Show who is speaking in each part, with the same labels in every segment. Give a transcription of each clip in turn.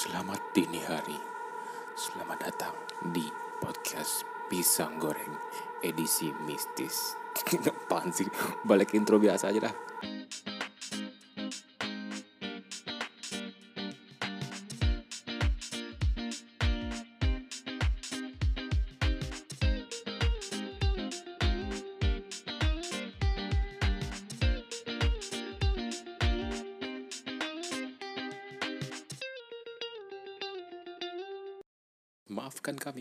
Speaker 1: Selamat dini hari. Selamat datang di podcast Pisang Goreng edisi mistis. Apaan sih? Balik intro biasa aja dah.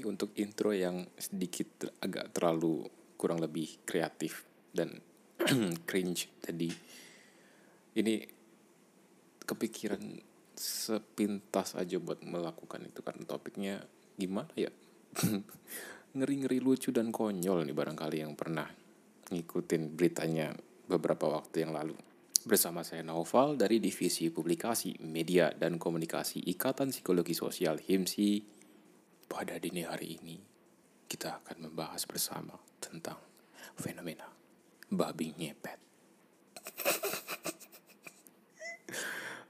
Speaker 1: Untuk intro yang sedikit agak terlalu kurang lebih kreatif dan cringe tadi. Ini kepikiran sepintas aja buat melakukan itu karena topiknya gimana ya? Ngeri-ngeri lucu dan konyol nih barangkali yang pernah ngikutin beritanya beberapa waktu yang lalu. Bersama saya Naufal dari Divisi Publikasi, Media, dan Komunikasi Ikatan Psikologi Sosial HIMSI pada dini hari ini, kita akan membahas bersama tentang fenomena babi ngepet.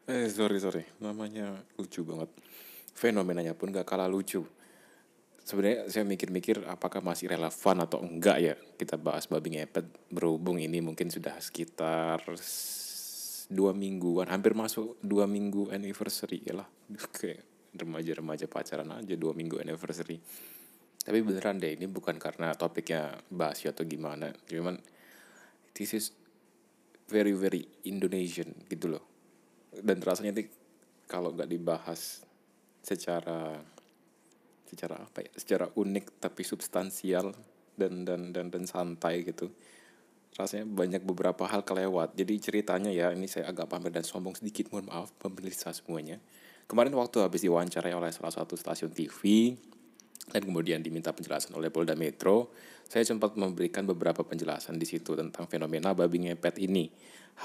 Speaker 1: eh, sorry, sorry. Namanya lucu banget. Fenomenanya pun gak kalah lucu. Sebenarnya saya mikir-mikir apakah masih relevan atau enggak ya kita bahas babi ngepet berhubung ini mungkin sudah sekitar dua mingguan hampir masuk dua minggu anniversary ya lah remaja-remaja pacaran aja dua minggu anniversary. Tapi beneran deh ini bukan karena topiknya basi atau gimana. Cuman this is very very Indonesian gitu loh. Dan rasanya nih kalau nggak dibahas secara secara apa ya secara unik tapi substansial dan dan dan dan santai gitu rasanya banyak beberapa hal kelewat. Jadi ceritanya ya ini saya agak pamer dan sombong sedikit mohon maaf pemirsa semuanya Kemarin waktu habis diwawancarai oleh salah satu stasiun TV dan kemudian diminta penjelasan oleh Polda Metro, saya sempat memberikan beberapa penjelasan di situ tentang fenomena babi ngepet ini.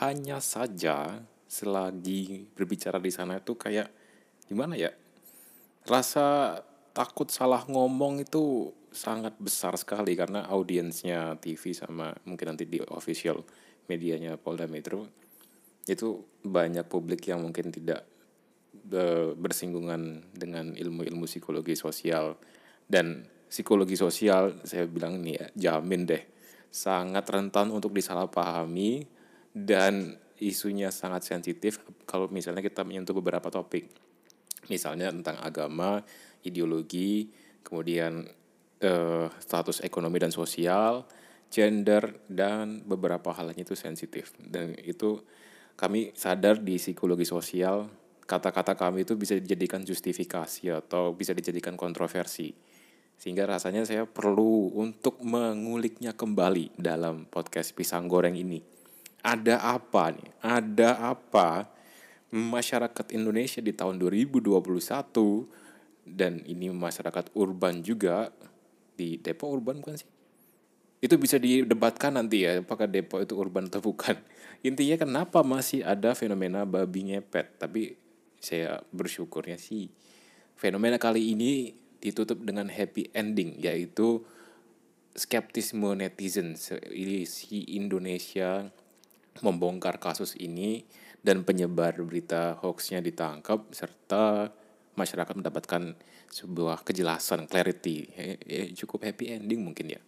Speaker 1: Hanya saja selagi berbicara di sana itu kayak gimana ya? Rasa takut salah ngomong itu sangat besar sekali karena audiensnya TV sama mungkin nanti di official medianya Polda Metro itu banyak publik yang mungkin tidak bersinggungan dengan ilmu-ilmu psikologi sosial. Dan psikologi sosial saya bilang ini ya jamin deh sangat rentan untuk disalahpahami dan isunya sangat sensitif kalau misalnya kita menyentuh beberapa topik. Misalnya tentang agama ideologi kemudian eh, status ekonomi dan sosial gender dan beberapa hal lainnya itu sensitif. Dan itu kami sadar di psikologi sosial kata-kata kami itu bisa dijadikan justifikasi atau bisa dijadikan kontroversi. Sehingga rasanya saya perlu untuk menguliknya kembali dalam podcast Pisang Goreng ini. Ada apa nih? Ada apa masyarakat Indonesia di tahun 2021 dan ini masyarakat urban juga di Depok urban bukan sih? Itu bisa didebatkan nanti ya apakah Depok itu urban atau bukan. Intinya kenapa masih ada fenomena babi ngepet? Tapi saya bersyukurnya sih fenomena kali ini ditutup dengan happy ending yaitu skeptisme netizen. Si Indonesia membongkar kasus ini dan penyebar berita hoaxnya ditangkap serta masyarakat mendapatkan sebuah kejelasan clarity. Ya, ya, cukup happy ending mungkin ya.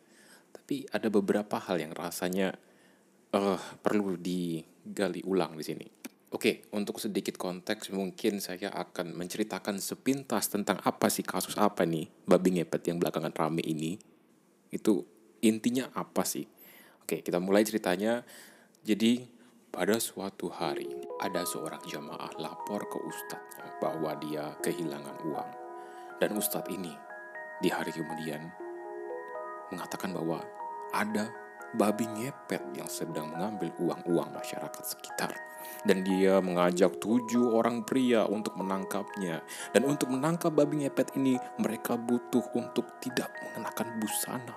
Speaker 1: Tapi ada beberapa hal yang rasanya uh, perlu digali ulang di sini Oke, untuk sedikit konteks mungkin saya akan menceritakan sepintas tentang apa sih kasus apa nih babi ngepet yang belakangan rame ini. Itu intinya apa sih? Oke, kita mulai ceritanya. Jadi pada suatu hari ada seorang jamaah lapor ke ustadznya bahwa dia kehilangan uang. Dan ustadz ini di hari kemudian mengatakan bahwa ada babi ngepet yang sedang mengambil uang-uang masyarakat sekitar. Dan dia mengajak tujuh orang pria untuk menangkapnya. Dan untuk menangkap babi ngepet ini, mereka butuh untuk tidak mengenakan busana.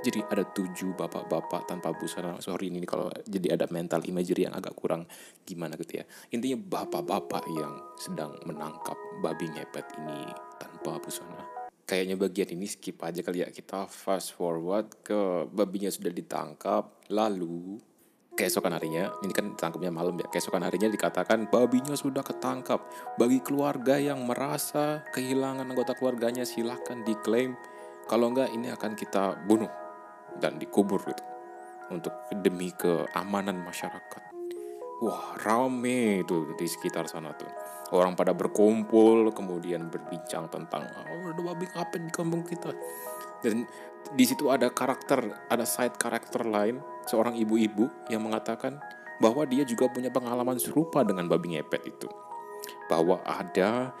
Speaker 1: Jadi ada tujuh bapak-bapak tanpa busana. Sorry ini kalau jadi ada mental imagery yang agak kurang gimana gitu ya. Intinya bapak-bapak yang sedang menangkap babi ngepet ini tanpa busana kayaknya bagian ini skip aja kali ya kita fast forward ke babinya sudah ditangkap lalu keesokan harinya, ini kan tangkapnya malam ya, keesokan harinya dikatakan babinya sudah ketangkap. Bagi keluarga yang merasa kehilangan anggota keluarganya silahkan diklaim. Kalau enggak ini akan kita bunuh dan dikubur gitu. Untuk demi keamanan masyarakat. Wah rame itu di sekitar sana tuh. Orang pada berkumpul kemudian berbincang tentang oh, ada babi apa di kampung kita. Dan di situ ada karakter, ada side karakter lain, seorang ibu-ibu yang mengatakan bahwa dia juga punya pengalaman serupa dengan babi ngepet itu. Bahwa ada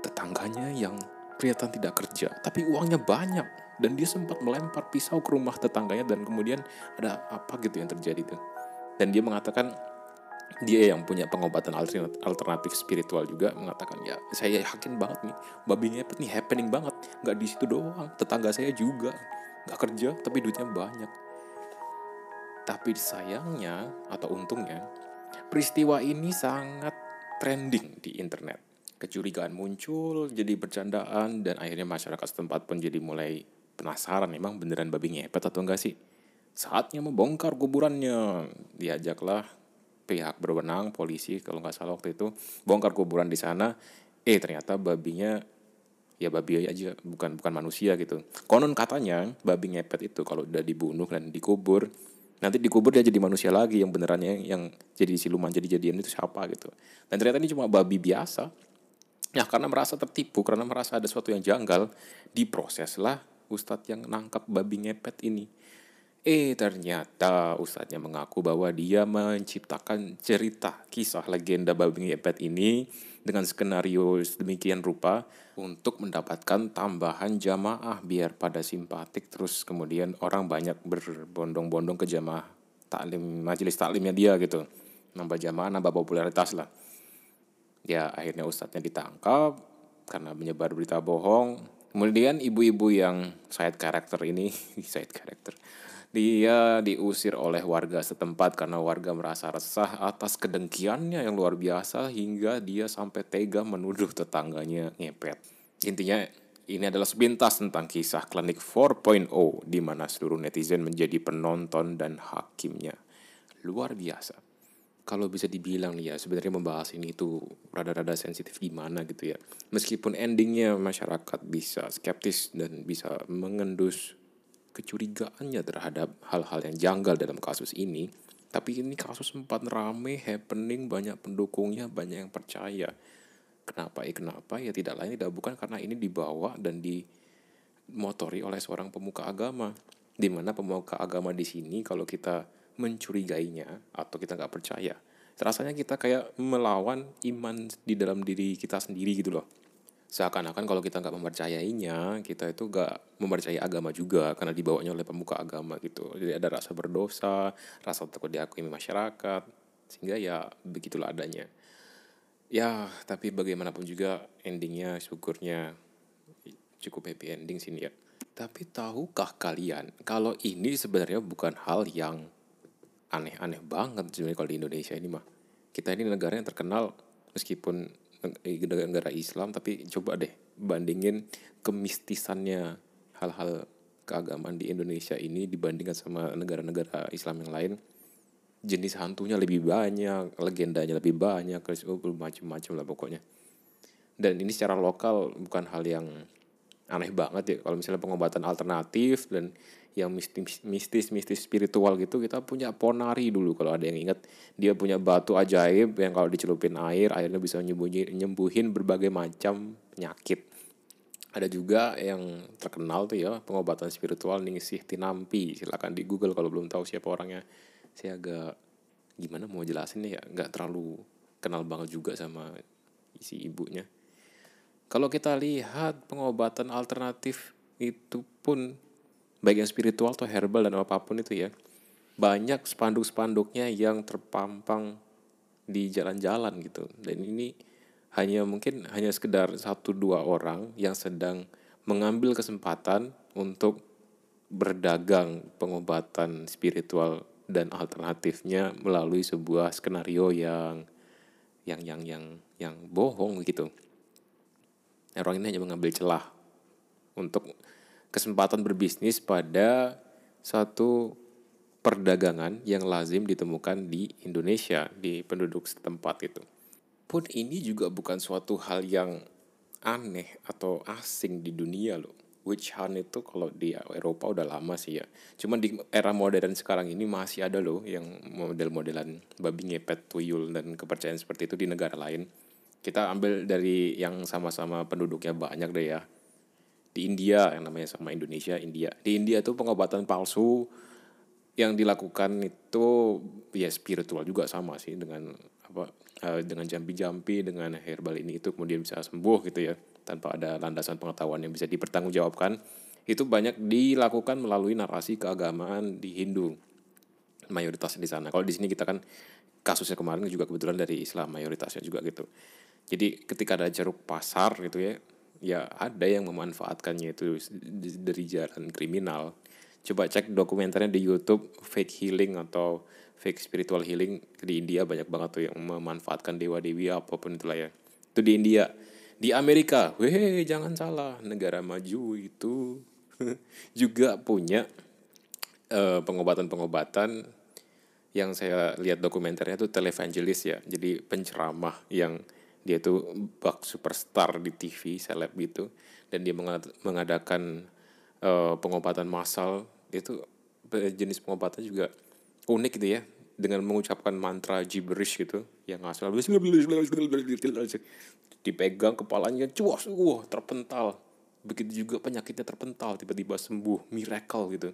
Speaker 1: tetangganya yang kelihatan tidak kerja, tapi uangnya banyak dan dia sempat melempar pisau ke rumah tetangganya dan kemudian ada apa gitu yang terjadi tuh. Dan dia mengatakan dia yang punya pengobatan alternatif spiritual juga mengatakan ya saya yakin banget nih babi ngepet nih happening banget. Nggak di situ doang tetangga saya juga. Nggak kerja tapi duitnya banyak. Tapi sayangnya atau untungnya peristiwa ini sangat trending di internet. Kecurigaan muncul jadi bercandaan dan akhirnya masyarakat setempat pun jadi mulai penasaran emang beneran babi ngepet atau enggak sih? Saatnya membongkar kuburannya. Diajaklah pihak berwenang polisi kalau nggak salah waktu itu bongkar kuburan di sana. Eh ternyata babinya ya babi aja bukan bukan manusia gitu. Konon katanya babi ngepet itu kalau udah dibunuh dan dikubur nanti dikubur dia jadi manusia lagi yang benerannya yang jadi siluman jadi jadian itu siapa gitu. Dan ternyata ini cuma babi biasa. Ya karena merasa tertipu karena merasa ada sesuatu yang janggal diproseslah ustadz yang nangkap babi ngepet ini Eh ternyata ustadznya mengaku bahwa dia menciptakan cerita kisah legenda babi ngepet ini dengan skenario sedemikian rupa untuk mendapatkan tambahan jamaah biar pada simpatik terus kemudian orang banyak berbondong-bondong ke jamaah taklim majelis taklimnya dia gitu. Nambah jamaah nambah popularitas lah. Ya akhirnya ustadznya ditangkap karena menyebar berita bohong. Kemudian ibu-ibu yang side karakter ini side karakter dia diusir oleh warga setempat karena warga merasa resah atas kedengkiannya yang luar biasa hingga dia sampai tega menuduh tetangganya ngepet. Intinya ini adalah sepintas tentang kisah klinik 4.0 di mana seluruh netizen menjadi penonton dan hakimnya. Luar biasa. Kalau bisa dibilang nih ya sebenarnya membahas ini itu rada-rada sensitif gimana gitu ya. Meskipun endingnya masyarakat bisa skeptis dan bisa mengendus kecurigaannya terhadap hal-hal yang janggal dalam kasus ini. Tapi ini kasus sempat rame, happening, banyak pendukungnya, banyak yang percaya. Kenapa? Ya kenapa? Ya tidak lain tidak bukan karena ini dibawa dan dimotori oleh seorang pemuka agama. Di mana pemuka agama di sini kalau kita mencurigainya atau kita nggak percaya, rasanya kita kayak melawan iman di dalam diri kita sendiri gitu loh seakan-akan kalau kita nggak mempercayainya kita itu nggak mempercayai agama juga karena dibawanya oleh pemuka agama gitu. Jadi ada rasa berdosa rasa takut diakui masyarakat sehingga ya begitulah adanya. Ya tapi bagaimanapun juga endingnya syukurnya cukup happy ending sini ya tapi tahukah kalian kalau ini sebenarnya bukan hal yang aneh-aneh banget sebenarnya kalau di Indonesia ini mah. Kita ini negara yang terkenal meskipun negara Islam tapi coba deh bandingin kemistisannya hal-hal keagamaan di Indonesia ini dibandingkan sama negara-negara Islam yang lain. Jenis hantunya lebih banyak legendanya lebih banyak oh, macam-macam lah pokoknya. Dan ini secara lokal bukan hal yang aneh banget ya. Kalau misalnya pengobatan alternatif dan yang mistis mistis mistis spiritual gitu kita punya ponari dulu kalau ada yang ingat. Dia punya batu ajaib yang kalau dicelupin air airnya bisa nyembuhin nyembuhin berbagai macam penyakit. Ada juga yang terkenal tuh ya pengobatan spiritual Ningsih Tinampi. Silakan di Google kalau belum tahu siapa orangnya. Saya agak gimana mau jelasin ya nggak terlalu kenal banget juga sama isi ibunya. Kalau kita lihat pengobatan alternatif itu pun baik yang spiritual atau herbal dan apa pun itu ya banyak spanduk-spanduknya yang terpampang di jalan-jalan gitu dan ini hanya mungkin hanya sekedar satu dua orang yang sedang mengambil kesempatan untuk berdagang pengobatan spiritual dan alternatifnya melalui sebuah skenario yang yang yang yang yang bohong gitu. Orang ini hanya mengambil celah untuk kesempatan berbisnis pada satu perdagangan yang lazim ditemukan di Indonesia di penduduk setempat itu. Pun ini juga bukan suatu hal yang aneh atau asing di dunia loh. Witch hunt itu kalau di Eropa udah lama sih ya. Cuman di era modern sekarang ini masih ada loh yang model-modelan babi ngepet, tuyul, dan kepercayaan seperti itu di negara lain. Kita ambil dari yang sama-sama penduduknya banyak deh ya. Di India yang namanya sama Indonesia, India. Di India tuh pengobatan palsu yang dilakukan itu ya spiritual juga sama sih dengan apa uh, dengan jampi-jampi dengan herbal ini itu kemudian bisa sembuh gitu ya tanpa ada landasan pengetahuan yang bisa dipertanggungjawabkan itu banyak dilakukan melalui narasi keagamaan di Hindu mayoritas di sana. Kalau di sini kita kan kasusnya kemarin juga kebetulan dari Islam mayoritasnya juga gitu. Jadi ketika ada jeruk pasar gitu ya, ya ada yang memanfaatkannya itu dari jalan kriminal. Coba cek dokumenternya di YouTube fake healing atau fake spiritual healing di India banyak banget tuh yang memanfaatkan dewa dewi apa pun itulah ya. Itu di India di Amerika, weh jangan salah, negara maju itu juga punya pengobatan pengobatan-pengobatan yang saya lihat dokumenternya itu televangelis ya. Jadi penceramah yang dia tuh bak superstar di TV, seleb gitu. Dan dia mengadakan uh, pengobatan massal. Itu jenis pengobatan juga unik gitu ya. Dengan mengucapkan mantra gibberish gitu yang asal dipegang kepalanya cuas wah terpental. Begitu juga penyakitnya terpental tiba-tiba sembuh miracle gitu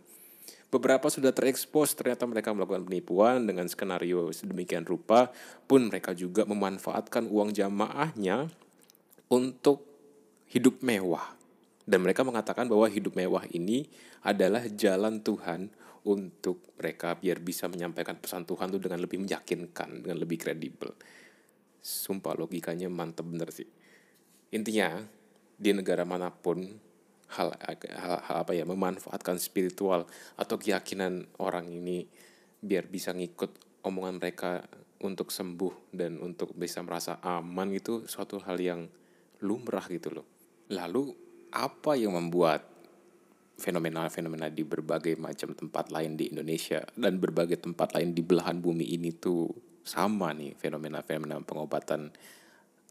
Speaker 1: beberapa sudah terekspos ternyata mereka melakukan penipuan dengan skenario sedemikian rupa pun mereka juga memanfaatkan uang jamaahnya untuk hidup mewah dan mereka mengatakan bahwa hidup mewah ini adalah jalan Tuhan untuk mereka biar bisa menyampaikan pesan Tuhan itu dengan lebih meyakinkan, dengan lebih kredibel. Sumpah logikanya mantep bener sih. Intinya di negara mana pun hal, hal, hal apa ya memanfaatkan spiritual atau keyakinan orang ini biar bisa ngikut omongan mereka untuk sembuh dan untuk bisa merasa aman itu suatu hal yang lumrah gitu loh. Lalu apa yang membuat fenomena-fenomena di berbagai macam tempat lain di Indonesia dan berbagai tempat lain di belahan bumi ini tuh sama nih fenomena-fenomena pengobatan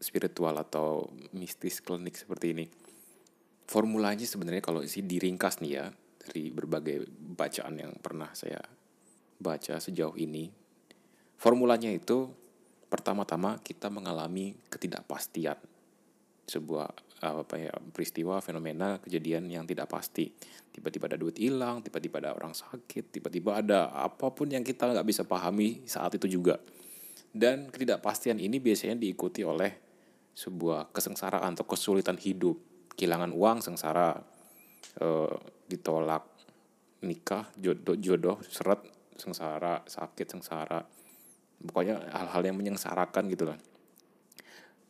Speaker 1: spiritual atau mistis klinik seperti ini. Formulanya sebenarnya kalau sih diringkas nih ya dari berbagai bacaan yang pernah saya baca sejauh ini. Formulanya itu pertama-tama kita mengalami ketidakpastian sebuah apa ya peristiwa fenomena kejadian yang tidak pasti tiba-tiba ada duit hilang tiba-tiba ada orang sakit tiba-tiba ada apa pun yang kita nggak bisa pahami saat itu juga dan ketidakpastian ini biasanya diikuti oleh sebuah kesengsaraan atau kesulitan hidup. Kehilangan uang, sengsara, e, ditolak nikah, jodoh, jodoh, seret, sengsara, sakit, sengsara. Pokoknya hal-hal yang menyengsarakan gitu lah.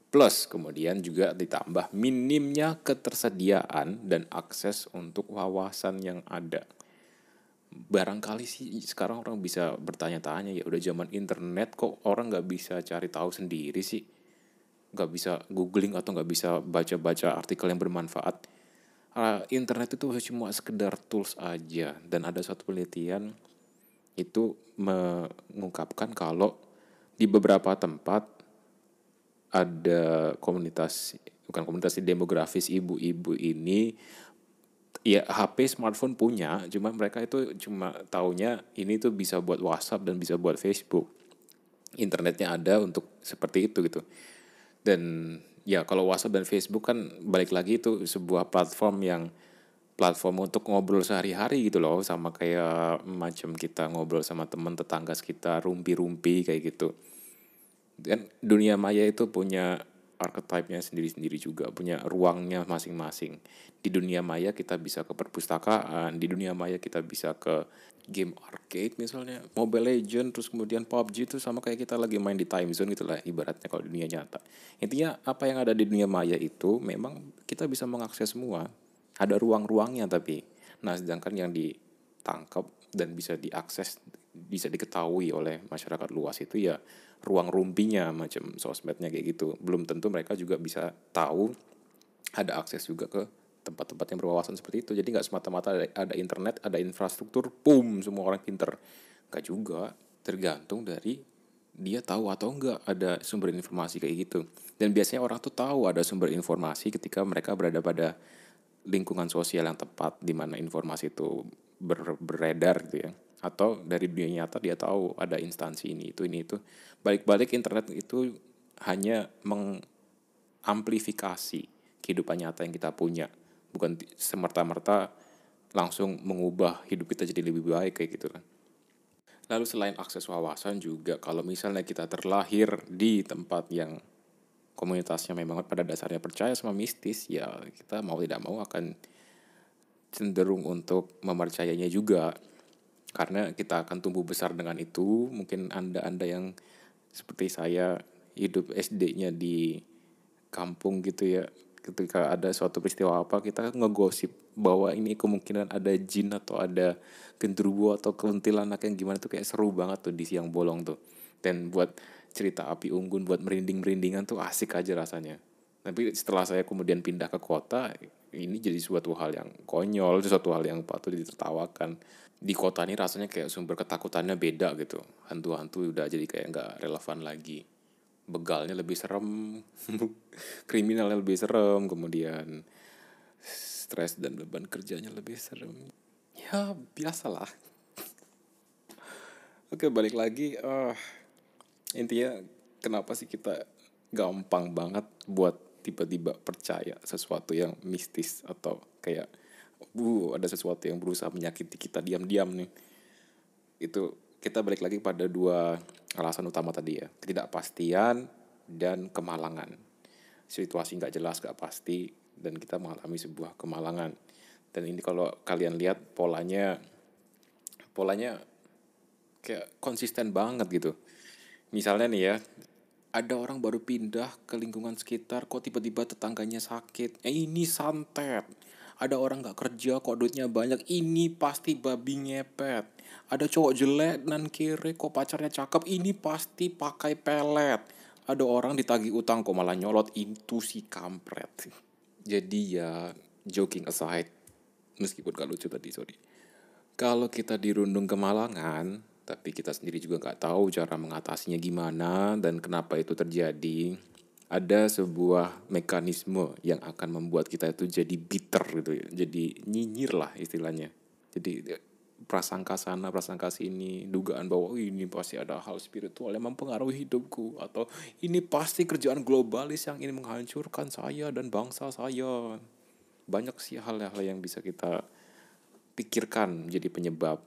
Speaker 1: Plus kemudian juga ditambah minimnya ketersediaan dan akses untuk wawasan yang ada barangkali sih sekarang orang bisa bertanya-tanya ya udah zaman internet kok orang nggak bisa cari tahu sendiri sih nggak bisa googling atau nggak bisa baca-baca artikel yang bermanfaat uh, internet itu cuma sekedar tools aja dan ada satu penelitian itu mengungkapkan kalau di beberapa tempat ada komunitas bukan komunitas demografis ibu-ibu ini ya HP smartphone punya, cuma mereka itu cuma taunya ini tuh bisa buat WhatsApp dan bisa buat Facebook. Internetnya ada untuk seperti itu gitu. Dan ya kalau WhatsApp dan Facebook kan balik lagi itu sebuah platform yang platform untuk ngobrol sehari-hari gitu loh sama kayak macam kita ngobrol sama teman tetangga sekitar rumpi-rumpi kayak gitu. Dan dunia maya itu punya archetype-nya sendiri-sendiri juga, punya ruangnya masing-masing. Di dunia maya kita bisa ke perpustakaan, di dunia maya kita bisa ke game arcade misalnya, Mobile Legend, terus kemudian PUBG itu sama kayak kita lagi main di time zone gitu lah ibaratnya kalau dunia nyata. Intinya apa yang ada di dunia maya itu memang kita bisa mengakses semua. Ada ruang-ruangnya tapi. Nah sedangkan yang ditangkap dan bisa diakses, bisa diketahui oleh masyarakat luas itu ya ruang rumpinya macam sosmednya kayak gitu belum tentu mereka juga bisa tahu ada akses juga ke tempat-tempat yang berwawasan seperti itu jadi nggak semata-mata ada, ada internet ada infrastruktur boom semua orang pinter Gak juga, tergantung dari dia tahu atau enggak ada sumber informasi kayak gitu. Dan biasanya orang tuh tahu ada sumber informasi ketika mereka berada pada lingkungan sosial yang tepat di mana informasi itu ber, beredar gitu ya. Atau dari dunia nyata dia tahu ada instansi ini itu ini itu. Balik-balik internet itu hanya mengamplifikasi kehidupan nyata yang kita punya, bukan semerta-merta langsung mengubah hidup kita jadi lebih baik kayak gitu kan. Lalu selain akses wawasan juga kalau misalnya kita terlahir di tempat yang komunitasnya memang pada dasarnya percaya sama mistis ya kita mau tidak mau akan cenderung untuk mempercayainya juga karena kita akan tumbuh besar dengan itu mungkin anda anda yang seperti saya hidup SD-nya di kampung gitu ya ketika ada suatu peristiwa apa kita ngegosip bahwa ini kemungkinan ada jin atau ada genderuwo atau kuntilanak yang gimana tuh kayak seru banget tuh di siang bolong tuh. Dan buat cerita api unggun buat merinding merindingan tuh asik aja rasanya. Tapi setelah saya kemudian pindah ke kota ini jadi suatu hal yang konyol suatu hal yang patut ditertawakan di kota ini rasanya kayak sumber ketakutannya beda gitu. Hantu-hantu udah jadi kayak nggak relevan lagi. Begalnya lebih serem kriminalnya lebih serem kemudian stres dan beban kerjanya lebih serem. Ya biasalah. Oke balik lagi uh, intinya kenapa sih kita gampang banget buat tiba-tiba percaya sesuatu yang mistis atau kayak bu ada sesuatu yang berusaha menyakiti kita diam-diam nih. Itu kita balik lagi pada dua alasan utama tadi ya. Ketidakpastian dan kemalangan. Situasi nggak jelas nggak pasti dan kita mengalami sebuah kemalangan. Dan ini kalau kalian lihat polanya polanya kayak konsisten banget gitu. Misalnya nih ya ada orang baru pindah ke lingkungan sekitar kok tiba-tiba tetangganya sakit? Eh ini santet ada orang nggak kerja kok duitnya banyak ini pasti babi ngepet. Ada cowok jelek dan kiri kok pacarnya cakep ini pasti pakai pelet. Ada orang ditagi utang kok malah nyolot itu si kampret. Jadi ya joking aside, meskipun gak lucu tadi sorry. Kalau kita dirundung kemalangan, tapi kita sendiri juga nggak tahu cara mengatasinya gimana dan kenapa itu terjadi, ada sebuah mekanisme yang akan membuat kita itu jadi bitter gitu ya, jadi nyinyir lah istilahnya. Jadi prasangka sana prasangka sini dugaan bahwa oh, ini pasti ada hal spiritual yang mempengaruhi hidupku. Atau ini pasti kerjaan globalis yang ingin menghancurkan saya dan bangsa saya. Banyak sih hal-hal yang bisa kita pikirkan jadi penyebab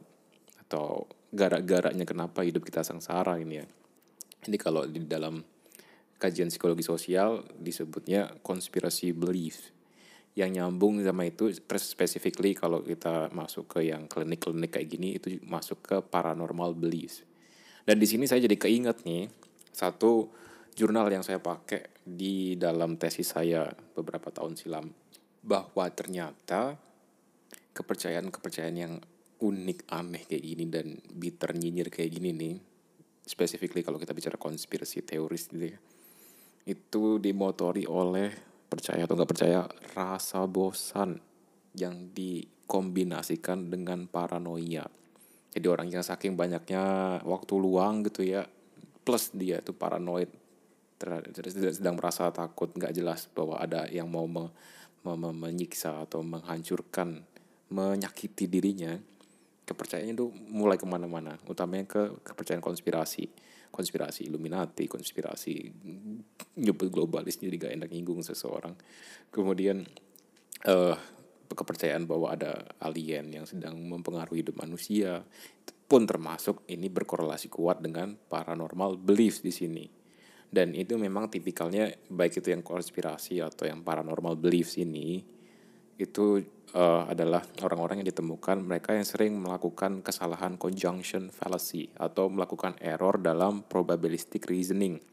Speaker 1: atau gara-garanya kenapa hidup kita sengsara ini ya. Ini kalau di dalam kajian psikologi sosial disebutnya konspirasi belief yang nyambung sama itu specifically kalau kita masuk ke yang klinik-klinik kayak gini itu masuk ke paranormal beliefs. Dan di sini saya jadi keinget nih satu jurnal yang saya pakai di dalam tesis saya beberapa tahun silam bahwa ternyata kepercayaan-kepercayaan yang unik aneh kayak gini dan bitter nyinyir kayak gini nih specifically kalau kita bicara konspirasi teoris gitu ya itu dimotori oleh percaya atau nggak percaya rasa bosan yang dikombinasikan dengan paranoia. Jadi orang yang saking banyaknya waktu luang gitu ya plus dia itu paranoid sedang merasa takut nggak jelas bahwa ada yang mau me, me, me, menyiksa atau menghancurkan menyakiti dirinya. Kepercayaannya itu mulai ke mana-mana utamanya ke kepercayaan konspirasi konspirasi Illuminati, konspirasi nyebut globalis jadi gak enak nyinggung seseorang. Kemudian uh, kepercayaan bahwa ada alien yang sedang mempengaruhi hidup manusia pun termasuk ini berkorelasi kuat dengan paranormal beliefs di sini. Dan itu memang tipikalnya baik itu yang konspirasi atau yang paranormal beliefs ini itu uh, adalah orang-orang yang ditemukan mereka yang sering melakukan kesalahan conjunction fallacy atau melakukan error dalam probabilistic reasoning.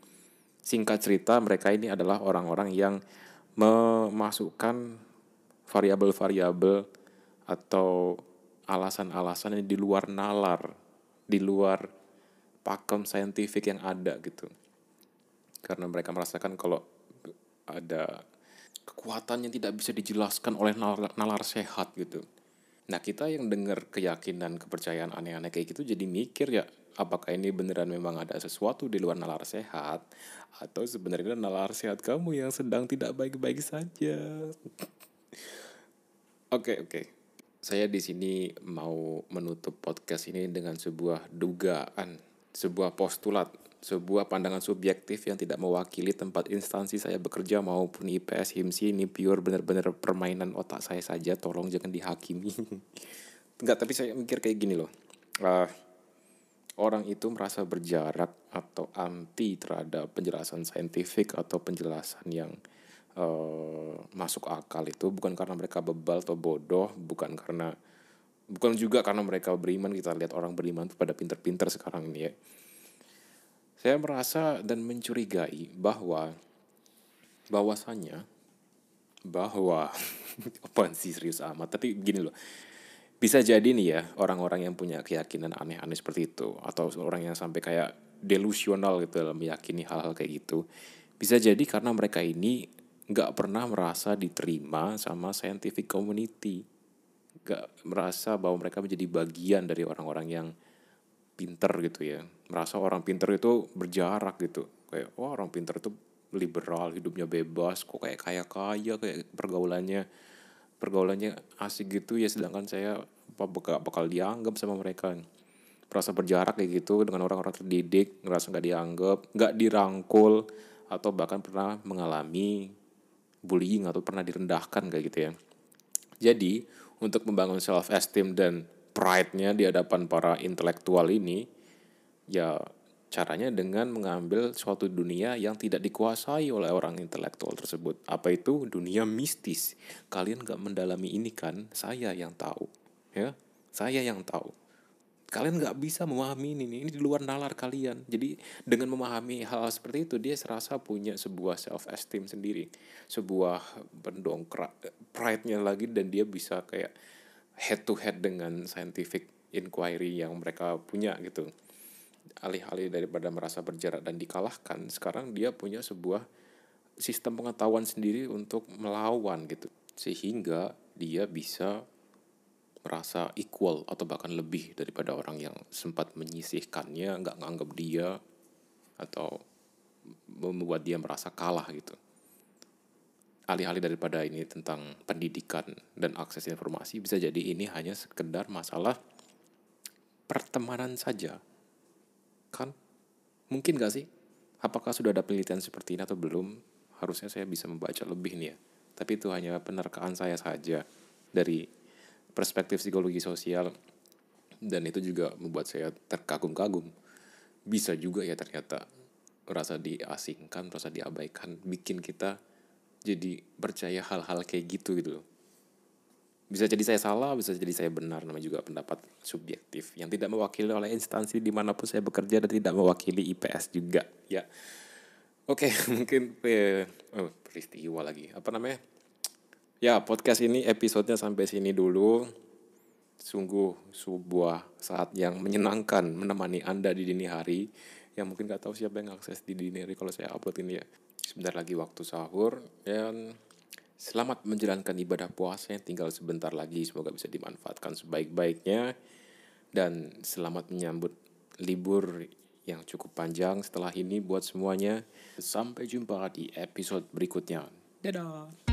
Speaker 1: Singkat cerita, mereka ini adalah orang-orang yang memasukkan variabel-variabel atau alasan-alasan yang di luar nalar, di luar pakem saintifik yang ada gitu. Karena mereka merasakan kalau ada kekuatan yang tidak bisa dijelaskan oleh nalar, nalar sehat gitu. Nah kita yang dengar keyakinan kepercayaan aneh-aneh kayak gitu jadi mikir ya apakah ini beneran memang ada sesuatu di luar nalar sehat atau sebenarnya nalar sehat kamu yang sedang tidak baik-baik saja. Oke oke. Saya di sini mau menutup podcast ini dengan sebuah dugaan, sebuah postulat sebuah pandangan subjektif yang tidak mewakili tempat instansi saya bekerja maupun IPS HIMSI ini pure benar-benar permainan otak saya saja. Tolong jangan dihakimi. Enggak tapi saya mikir kayak gini loh. Uh, orang itu merasa berjarak atau anti terhadap penjelasan saintifik atau penjelasan yang uh, masuk akal itu bukan karena mereka bebal atau bodoh bukan karena bukan juga karena mereka beriman. Kita lihat orang beriman itu pada pinter-pinter sekarang ini ya saya merasa dan mencurigai bahwa bahwasannya bahwa apa sih serius amat? Tapi gini loh bisa jadi nih ya orang-orang yang punya keyakinan aneh-aneh seperti itu atau orang yang sampai kayak delusional gitu dalam meyakini hal-hal kayak gitu bisa jadi karena mereka ini nggak pernah merasa diterima sama scientific community. Nggak merasa bahwa mereka menjadi bagian dari orang-orang yang pinter gitu ya. Merasa orang pinter itu berjarak gitu. Kayak wah orang pinter itu liberal hidupnya bebas kok kayak kaya kaya kayak pergaulannya pergaulannya asik gitu ya. Sedangkan saya apa bakal, bakal dianggap sama mereka. Merasa berjarak kayak gitu dengan orang-orang terdidik ngerasa nggak dianggap nggak dirangkul atau bahkan pernah mengalami bullying atau pernah direndahkan kayak gitu ya. Jadi untuk membangun self esteem dan pride-nya di hadapan para intelektual ini ya caranya dengan mengambil suatu dunia yang tidak dikuasai oleh orang intelektual tersebut. Apa itu dunia mistis? Kalian gak mendalami ini kan? Saya yang tahu, ya. Saya yang tahu. Kalian gak bisa memahami ini, ini di luar nalar kalian. Jadi dengan memahami hal, -hal seperti itu, dia serasa punya sebuah self esteem sendiri, sebuah pendongkrak pride-nya lagi dan dia bisa kayak head to head dengan scientific inquiry yang mereka punya gitu. Alih-alih daripada merasa berjarak dan dikalahkan sekarang dia punya sebuah sistem pengetahuan sendiri untuk melawan gitu. Sehingga dia bisa merasa equal atau bahkan lebih daripada orang yang sempat menyisihkannya nggak nganggap dia atau membuat dia merasa kalah gitu alih-alih daripada ini tentang pendidikan dan akses informasi bisa jadi ini hanya sekedar masalah pertemanan saja. Kan? Mungkin gak sih? Apakah sudah ada penelitian seperti ini atau belum? Harusnya saya bisa membaca lebih nih ya. Tapi itu hanya penerkaan saya saja dari perspektif psikologi sosial. Dan itu juga membuat saya terkagum-kagum. Bisa juga ya ternyata rasa diasingkan, rasa diabaikan bikin kita jadi percaya hal-hal kayak gitu gitu loh bisa jadi saya salah, bisa jadi saya benar, namanya juga pendapat subjektif yang tidak mewakili oleh instansi di mana pun saya bekerja dan tidak mewakili IPS juga, ya. Oke, mungkin eh, oh, peristiwa lagi, apa namanya? Ya, podcast ini episodenya sampai sini dulu. Sungguh sebuah saat yang menyenangkan menemani Anda di dini hari. Yang mungkin gak tahu siapa yang akses di dini hari kalau saya upload ini ya sebentar lagi waktu sahur dan selamat menjalankan ibadah puasa yang tinggal sebentar lagi. Semoga bisa dimanfaatkan sebaik-baiknya. Dan selamat menyambut libur yang cukup panjang setelah ini buat semuanya. Sampai jumpa di episode berikutnya. Dadah